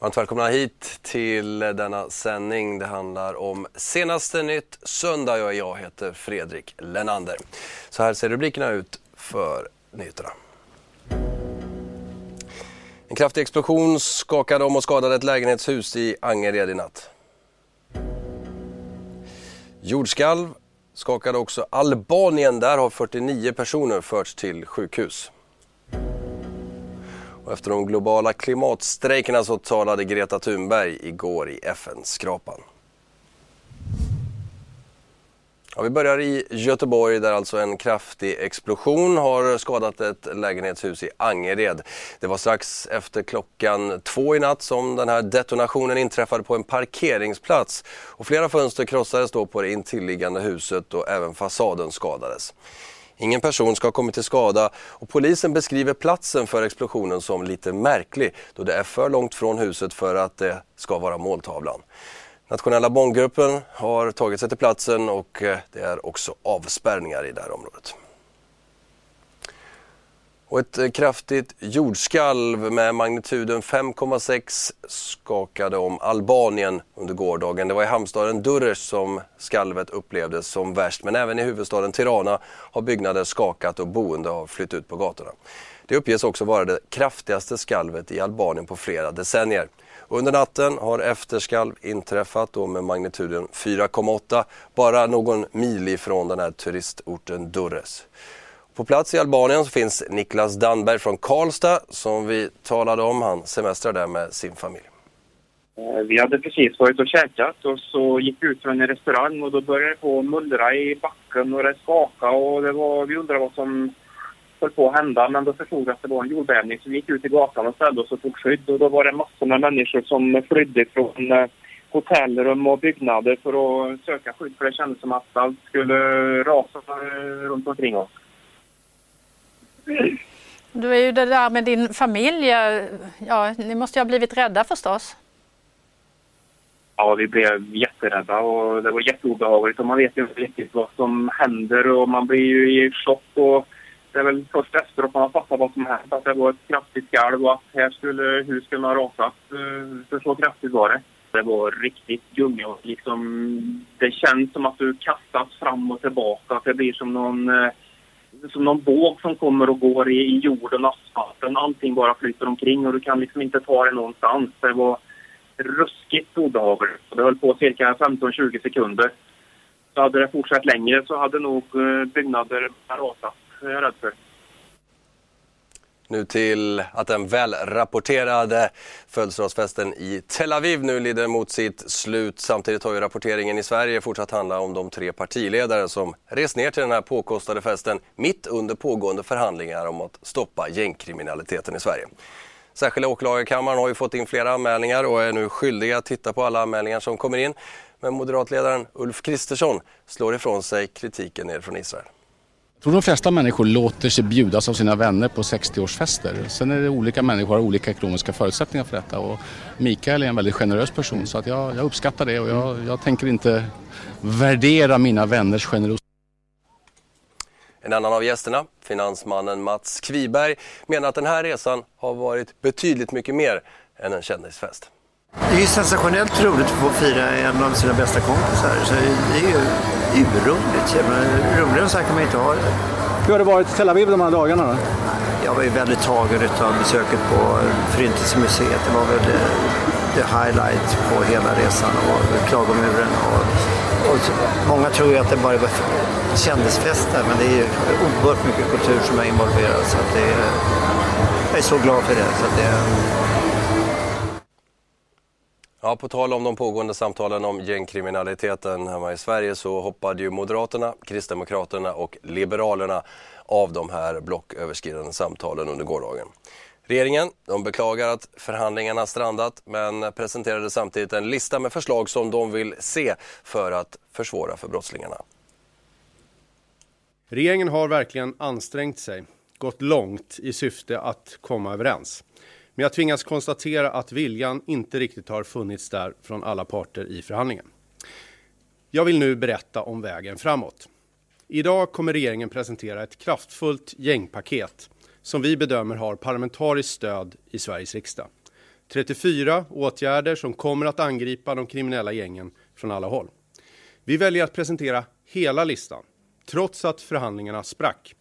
Varmt välkomna hit till denna sändning. Det handlar om senaste nytt söndag. Jag, jag heter Fredrik Lenander. Så här ser rubrikerna ut för nyheterna. En kraftig explosion skakade om och skadade ett lägenhetshus i Angered i natt. Jordskalv skakade också Albanien. Där har 49 personer förts till sjukhus. Och efter de globala klimatstrejkerna så talade Greta Thunberg igår i FN-skrapan. Ja, vi börjar i Göteborg där alltså en kraftig explosion har skadat ett lägenhetshus i Angered. Det var strax efter klockan två i natt som den här detonationen inträffade på en parkeringsplats. Och flera fönster krossades då på det intilliggande huset och även fasaden skadades. Ingen person ska ha kommit till skada och polisen beskriver platsen för explosionen som lite märklig då det är för långt från huset för att det ska vara måltavlan. Nationella bombgruppen har tagit sig till platsen och eh, det är också avspärrningar i det här området. Och ett eh, kraftigt jordskalv med magnituden 5,6 skakade om Albanien under gårdagen. Det var i hamnstaden Durres som skalvet upplevdes som värst men även i huvudstaden Tirana har byggnader skakat och boende har flytt ut på gatorna. Det uppges också vara det kraftigaste skalvet i Albanien på flera decennier. Under natten har efterskalv inträffat då med magnituden 4,8 bara någon mil ifrån den här turistorten Durres. På plats i Albanien så finns Niklas Danberg från Karlstad som vi talade om. Han semestrar där med sin familj. Eh, vi hade precis varit och käkat och så gick vi ut från en restaurang och då började det på att mullra i backen och det skakade och det var, vi undrade vad som höll på att hända men då förstod vi att det var en jordbävning så vi gick ut i gatan och ställde oss och tog skydd och då var det massor med människor som flydde från eh, hotellrum och byggnader för att söka skydd för det kändes som att allt skulle rasa runt omkring oss. Du är ju det där med din familj. Ja, ni måste ju ha blivit rädda förstås. Ja, vi blev jätterädda och det var jätteobehagligt och man vet ju inte riktigt vad som händer och man blir ju i chock och det är väl först efteråt man har fattat vad som hänt att det var ett kraftigt skalv och att här skulle hus ha rasat. Eh, för så kraftigt var det. Det var riktigt gunga och liksom det känns som att du kastas fram och tillbaka. Att det blir som någon eh, som någon våg som kommer och går i, i jorden, asfalten. Allting bara flyter omkring och du kan liksom inte ta det någonstans. Det var ruskigt obehagligt. Det höll på cirka 15-20 sekunder. Så hade det fortsatt längre så hade nog eh, byggnader rasat, är jag rädd för. Nu till att den välrapporterade födelsedagsfesten i Tel Aviv nu lider mot sitt slut. Samtidigt har ju rapporteringen i Sverige fortsatt handla om de tre partiledare som rest ner till den här påkostade festen mitt under pågående förhandlingar om att stoppa gängkriminaliteten i Sverige. Särskilda åklagarkammaren har ju fått in flera anmälningar och är nu skyldiga att titta på alla anmälningar som kommer in. Men moderatledaren Ulf Kristersson slår ifrån sig kritiken ner från Israel. Jag tror de flesta människor låter sig bjudas av sina vänner på 60-årsfester. Sen är det olika människor har olika ekonomiska förutsättningar för detta. Och Mikael är en väldigt generös person så att jag, jag uppskattar det och jag, jag tänker inte värdera mina vänners generositet. En annan av gästerna, finansmannen Mats Kviberg, menar att den här resan har varit betydligt mycket mer än en kändisfest. Det är ju sensationellt roligt att få fira en av sina bästa kompisar. Så det är ju urroligt. Roligare än så här kan man inte ha det. Hur har det varit i Tel Aviv de här dagarna då? Jag var ju väldigt tagen av besöket på Förintelsemuseet. Det var väl det, det highlight på hela resan och Klagomuren. Och, och många tror ju att det bara var kändisfester men det är ju oerhört mycket kultur som är involverad. Så att det jag är så glad för det. Så det Ja, på tal om de pågående samtalen om gängkriminaliteten hemma i Sverige så hoppade ju Moderaterna, Kristdemokraterna och Liberalerna av de här blocköverskridande samtalen under gårdagen. Regeringen de beklagar att förhandlingarna strandat men presenterade samtidigt en lista med förslag som de vill se för att försvåra för brottslingarna. Regeringen har verkligen ansträngt sig, gått långt i syfte att komma överens. Men jag tvingas konstatera att viljan inte riktigt har funnits där från alla parter i förhandlingen. Jag vill nu berätta om vägen framåt. Idag kommer regeringen presentera ett kraftfullt gängpaket som vi bedömer har parlamentariskt stöd i Sveriges riksdag. 34 åtgärder som kommer att angripa de kriminella gängen från alla håll. Vi väljer att presentera hela listan, trots att förhandlingarna sprack.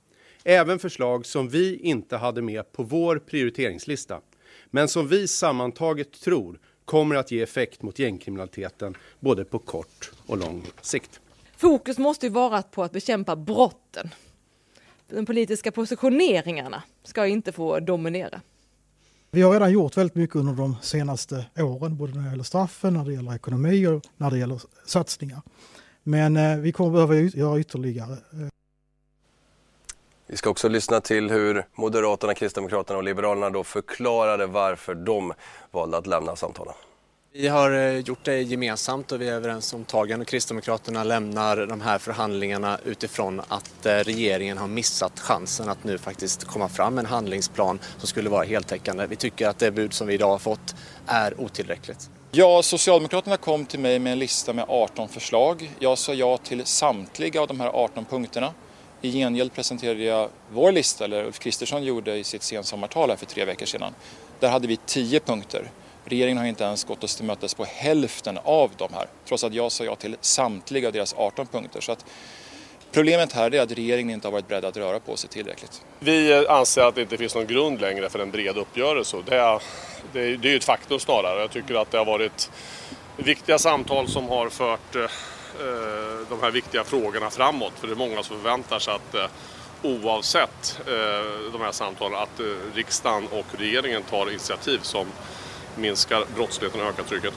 Även förslag som vi inte hade med på vår prioriteringslista, men som vi sammantaget tror kommer att ge effekt mot gängkriminaliteten både på kort och lång sikt. Fokus måste ju vara på att bekämpa brotten. De politiska positioneringarna ska inte få dominera. Vi har redan gjort väldigt mycket under de senaste åren, både när det gäller straffen, när det gäller ekonomi och när det gäller satsningar. Men eh, vi kommer behöva göra ytterligare. Vi ska också lyssna till hur Moderaterna, Kristdemokraterna och Liberalerna då förklarade varför de valde att lämna samtalen. Vi har eh, gjort det gemensamt och vi är överens om tagen och Kristdemokraterna lämnar de här förhandlingarna utifrån att eh, regeringen har missat chansen att nu faktiskt komma fram med en handlingsplan som skulle vara heltäckande. Vi tycker att det bud som vi idag har fått är otillräckligt. Ja, Socialdemokraterna kom till mig med en lista med 18 förslag. Jag sa ja till samtliga av de här 18 punkterna. I gengäld presenterade jag vår lista, eller Ulf Kristersson gjorde i sitt sensommartal här för tre veckor sedan. Där hade vi tio punkter. Regeringen har inte ens gått oss till mötes på hälften av de här, trots att jag sa ja till samtliga av deras 18 punkter. Så att problemet här är att regeringen inte har varit beredd att röra på sig tillräckligt. Vi anser att det inte finns någon grund längre för en bred uppgörelse. Det är, det är, det är ett faktum snarare. Jag tycker att det har varit viktiga samtal som har fört eh, Eh, de här viktiga frågorna framåt. För det är många som förväntar sig att eh, oavsett eh, de här samtalen att riksdagen och regeringen tar initiativ som minskar brottsligheten och ökar trycket.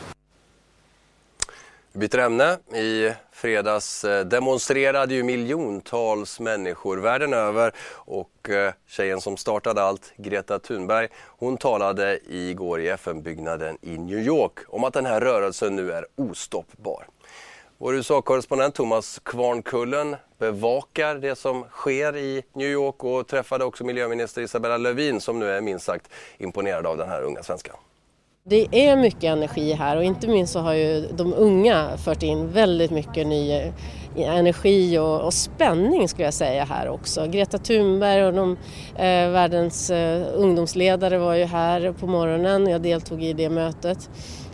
Vi byter ämne. I fredags demonstrerade ju miljontals människor världen över och tjejen som startade allt, Greta Thunberg, hon talade igår i FN-byggnaden i New York om att den här rörelsen nu är ostoppbar. Vår USA-korrespondent Thomas Kvarnkullen bevakar det som sker i New York och träffade också miljöminister Isabella Lövin som nu är minst sagt imponerad av den här unga svenskan. Det är mycket energi här och inte minst så har ju de unga fört in väldigt mycket ny energi och, och spänning skulle jag säga här också. Greta Thunberg och de, eh, världens eh, ungdomsledare var ju här på morgonen, jag deltog i det mötet.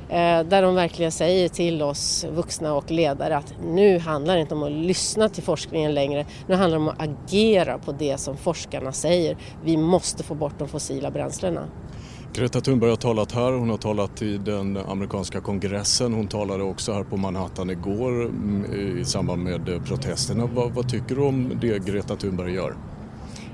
Eh, där de verkligen säger till oss vuxna och ledare att nu handlar det inte om att lyssna till forskningen längre, nu handlar det om att agera på det som forskarna säger. Vi måste få bort de fossila bränslena. Greta Thunberg har talat här, hon har talat i den amerikanska kongressen, hon talade också här på Manhattan igår mm, i samband med eh, protesterna. Vad, vad tycker du om det Greta Thunberg gör?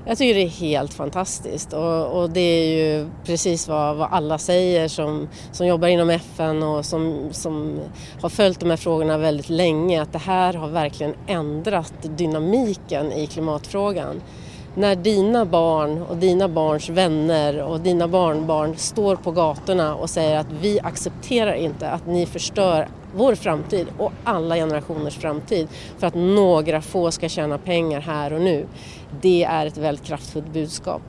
Jag tycker det är helt fantastiskt. Och, och det är ju precis vad, vad, alla säger som, som jobbar inom FN och som, som har följt de här frågorna väldigt länge att det här har verkligen ändrat dynamiken i klimatfrågan när dina barn och dina barns vänner och dina barnbarn står på gatorna och säger att vi accepterar inte att ni förstör vår framtid och alla generationers framtid för att några få ska tjäna pengar här och nu. Det är ett väldigt kraftfullt budskap.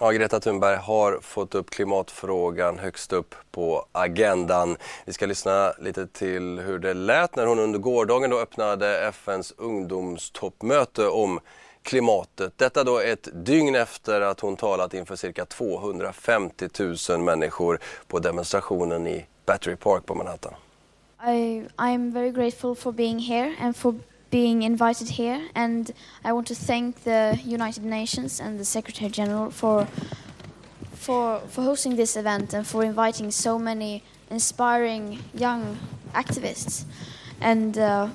Ja, Greta Thunberg har fått upp klimatfrågan högst upp på agendan. Vi ska lyssna lite till hur det lät när hon under gårdagen då öppnade FNs ungdomstoppmöte om klimatet. Detta då ett dygn efter att hon talat inför cirka 250 000 människor på demonstrationen i Battery Park på Manhattan. I, I'm very grateful for being here and for being invited here and I want to thank the United Nations and the Secretary General for for for hosting this event and for inviting so many inspiring young activists and uh,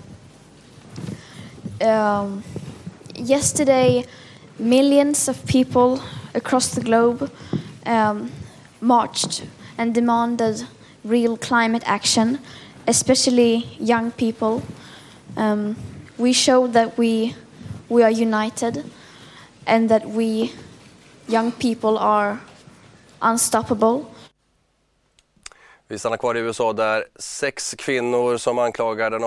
um, yesterday, millions of people across the globe um, marched and demanded real climate action, especially young people. Um, we showed that we, we are united and that we young people are unstoppable. Vi stannar kvar i USA där sex kvinnor som anklagar den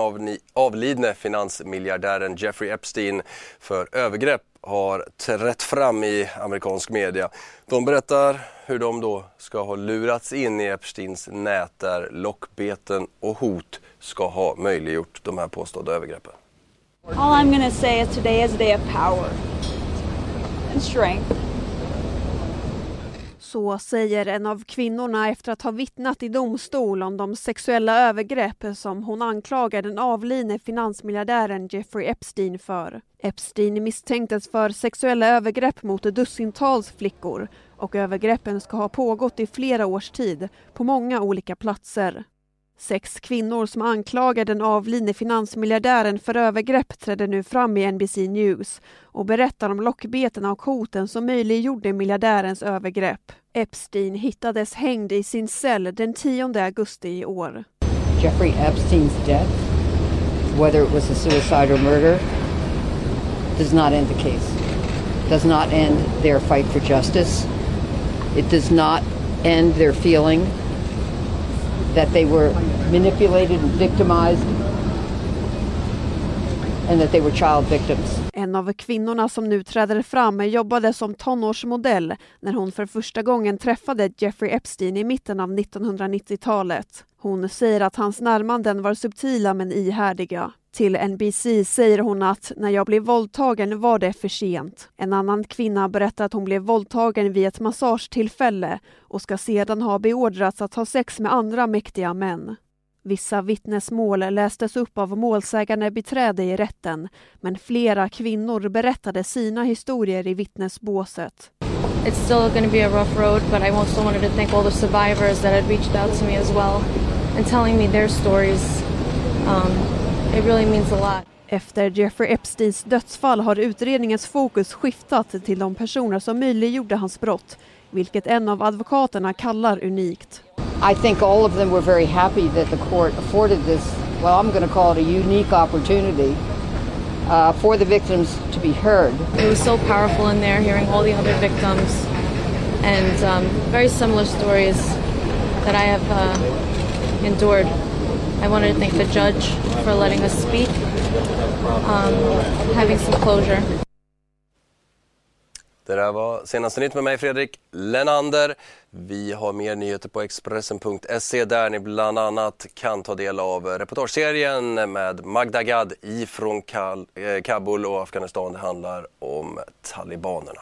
avlidne finansmiljardären Jeffrey Epstein för övergrepp har trätt fram i amerikansk media. De berättar hur de då ska ha lurats in i Epsteins nät där lockbeten och hot ska ha möjliggjort de här påstådda övergreppen. All I'm gonna say is today is a day of power and strength. Så säger en av kvinnorna efter att ha vittnat i domstol om de sexuella övergrepp som hon anklagar den avlidne finansmiljardären Jeffrey Epstein för. Epstein misstänktes för sexuella övergrepp mot dussintals flickor och övergreppen ska ha pågått i flera års tid på många olika platser. Sex kvinnor som anklagar den avlidne finansmiljardären för övergrepp trädde nu fram i NBC News och berättar om lockbeten och hoten som möjliggjorde miljardärens övergrepp. Epstein hittades hängd i sin cell den 10 augusti i år. Jeffrey Epstein's death, whether it was a suicide or murder, does not end the case. Does not end their fight for justice. It does not end their feeling that they were manipulated and victimized and that they were child victims. En av kvinnorna som nu träder fram jobbade som tonårsmodell när hon för första gången träffade Jeffrey Epstein i mitten av 1990-talet. Hon säger att hans närmanden var subtila men ihärdiga. Till NBC säger hon att när jag blev våldtagen var det för sent. En annan kvinna berättar att hon blev våldtagen vid ett massagetillfälle och ska sedan ha beordrats att ha sex med andra mäktiga män. Vissa vittnesmål lästes upp av målsägande beträde i rätten men flera kvinnor berättade sina historier i vittnesbåset. It's still going to be a rough road, but I also wanted to thank all the survivors that had reached out to me as well and telling me their stories. Um, it really means a lot. Efter Jeffrey Epsteins dödsfall har utredningens fokus skiftat till de personer som möjliggjorde hans brott, vilket en av advokaterna kallar unikt. I think all of them were very happy that the court afforded this, well, I'm going to call it a unique opportunity uh, for the victims to be heard. It was so powerful in there, hearing all the other victims and um, very similar stories that I have uh, endured. I wanted to thank the judge for letting us speak, um, having some closure. Det där var senaste nytt med mig Fredrik Lenander. Vi har mer nyheter på Expressen.se där ni bland annat kan ta del av reportageserien med Magda Gad ifrån eh, Kabul och Afghanistan. Det handlar om talibanerna.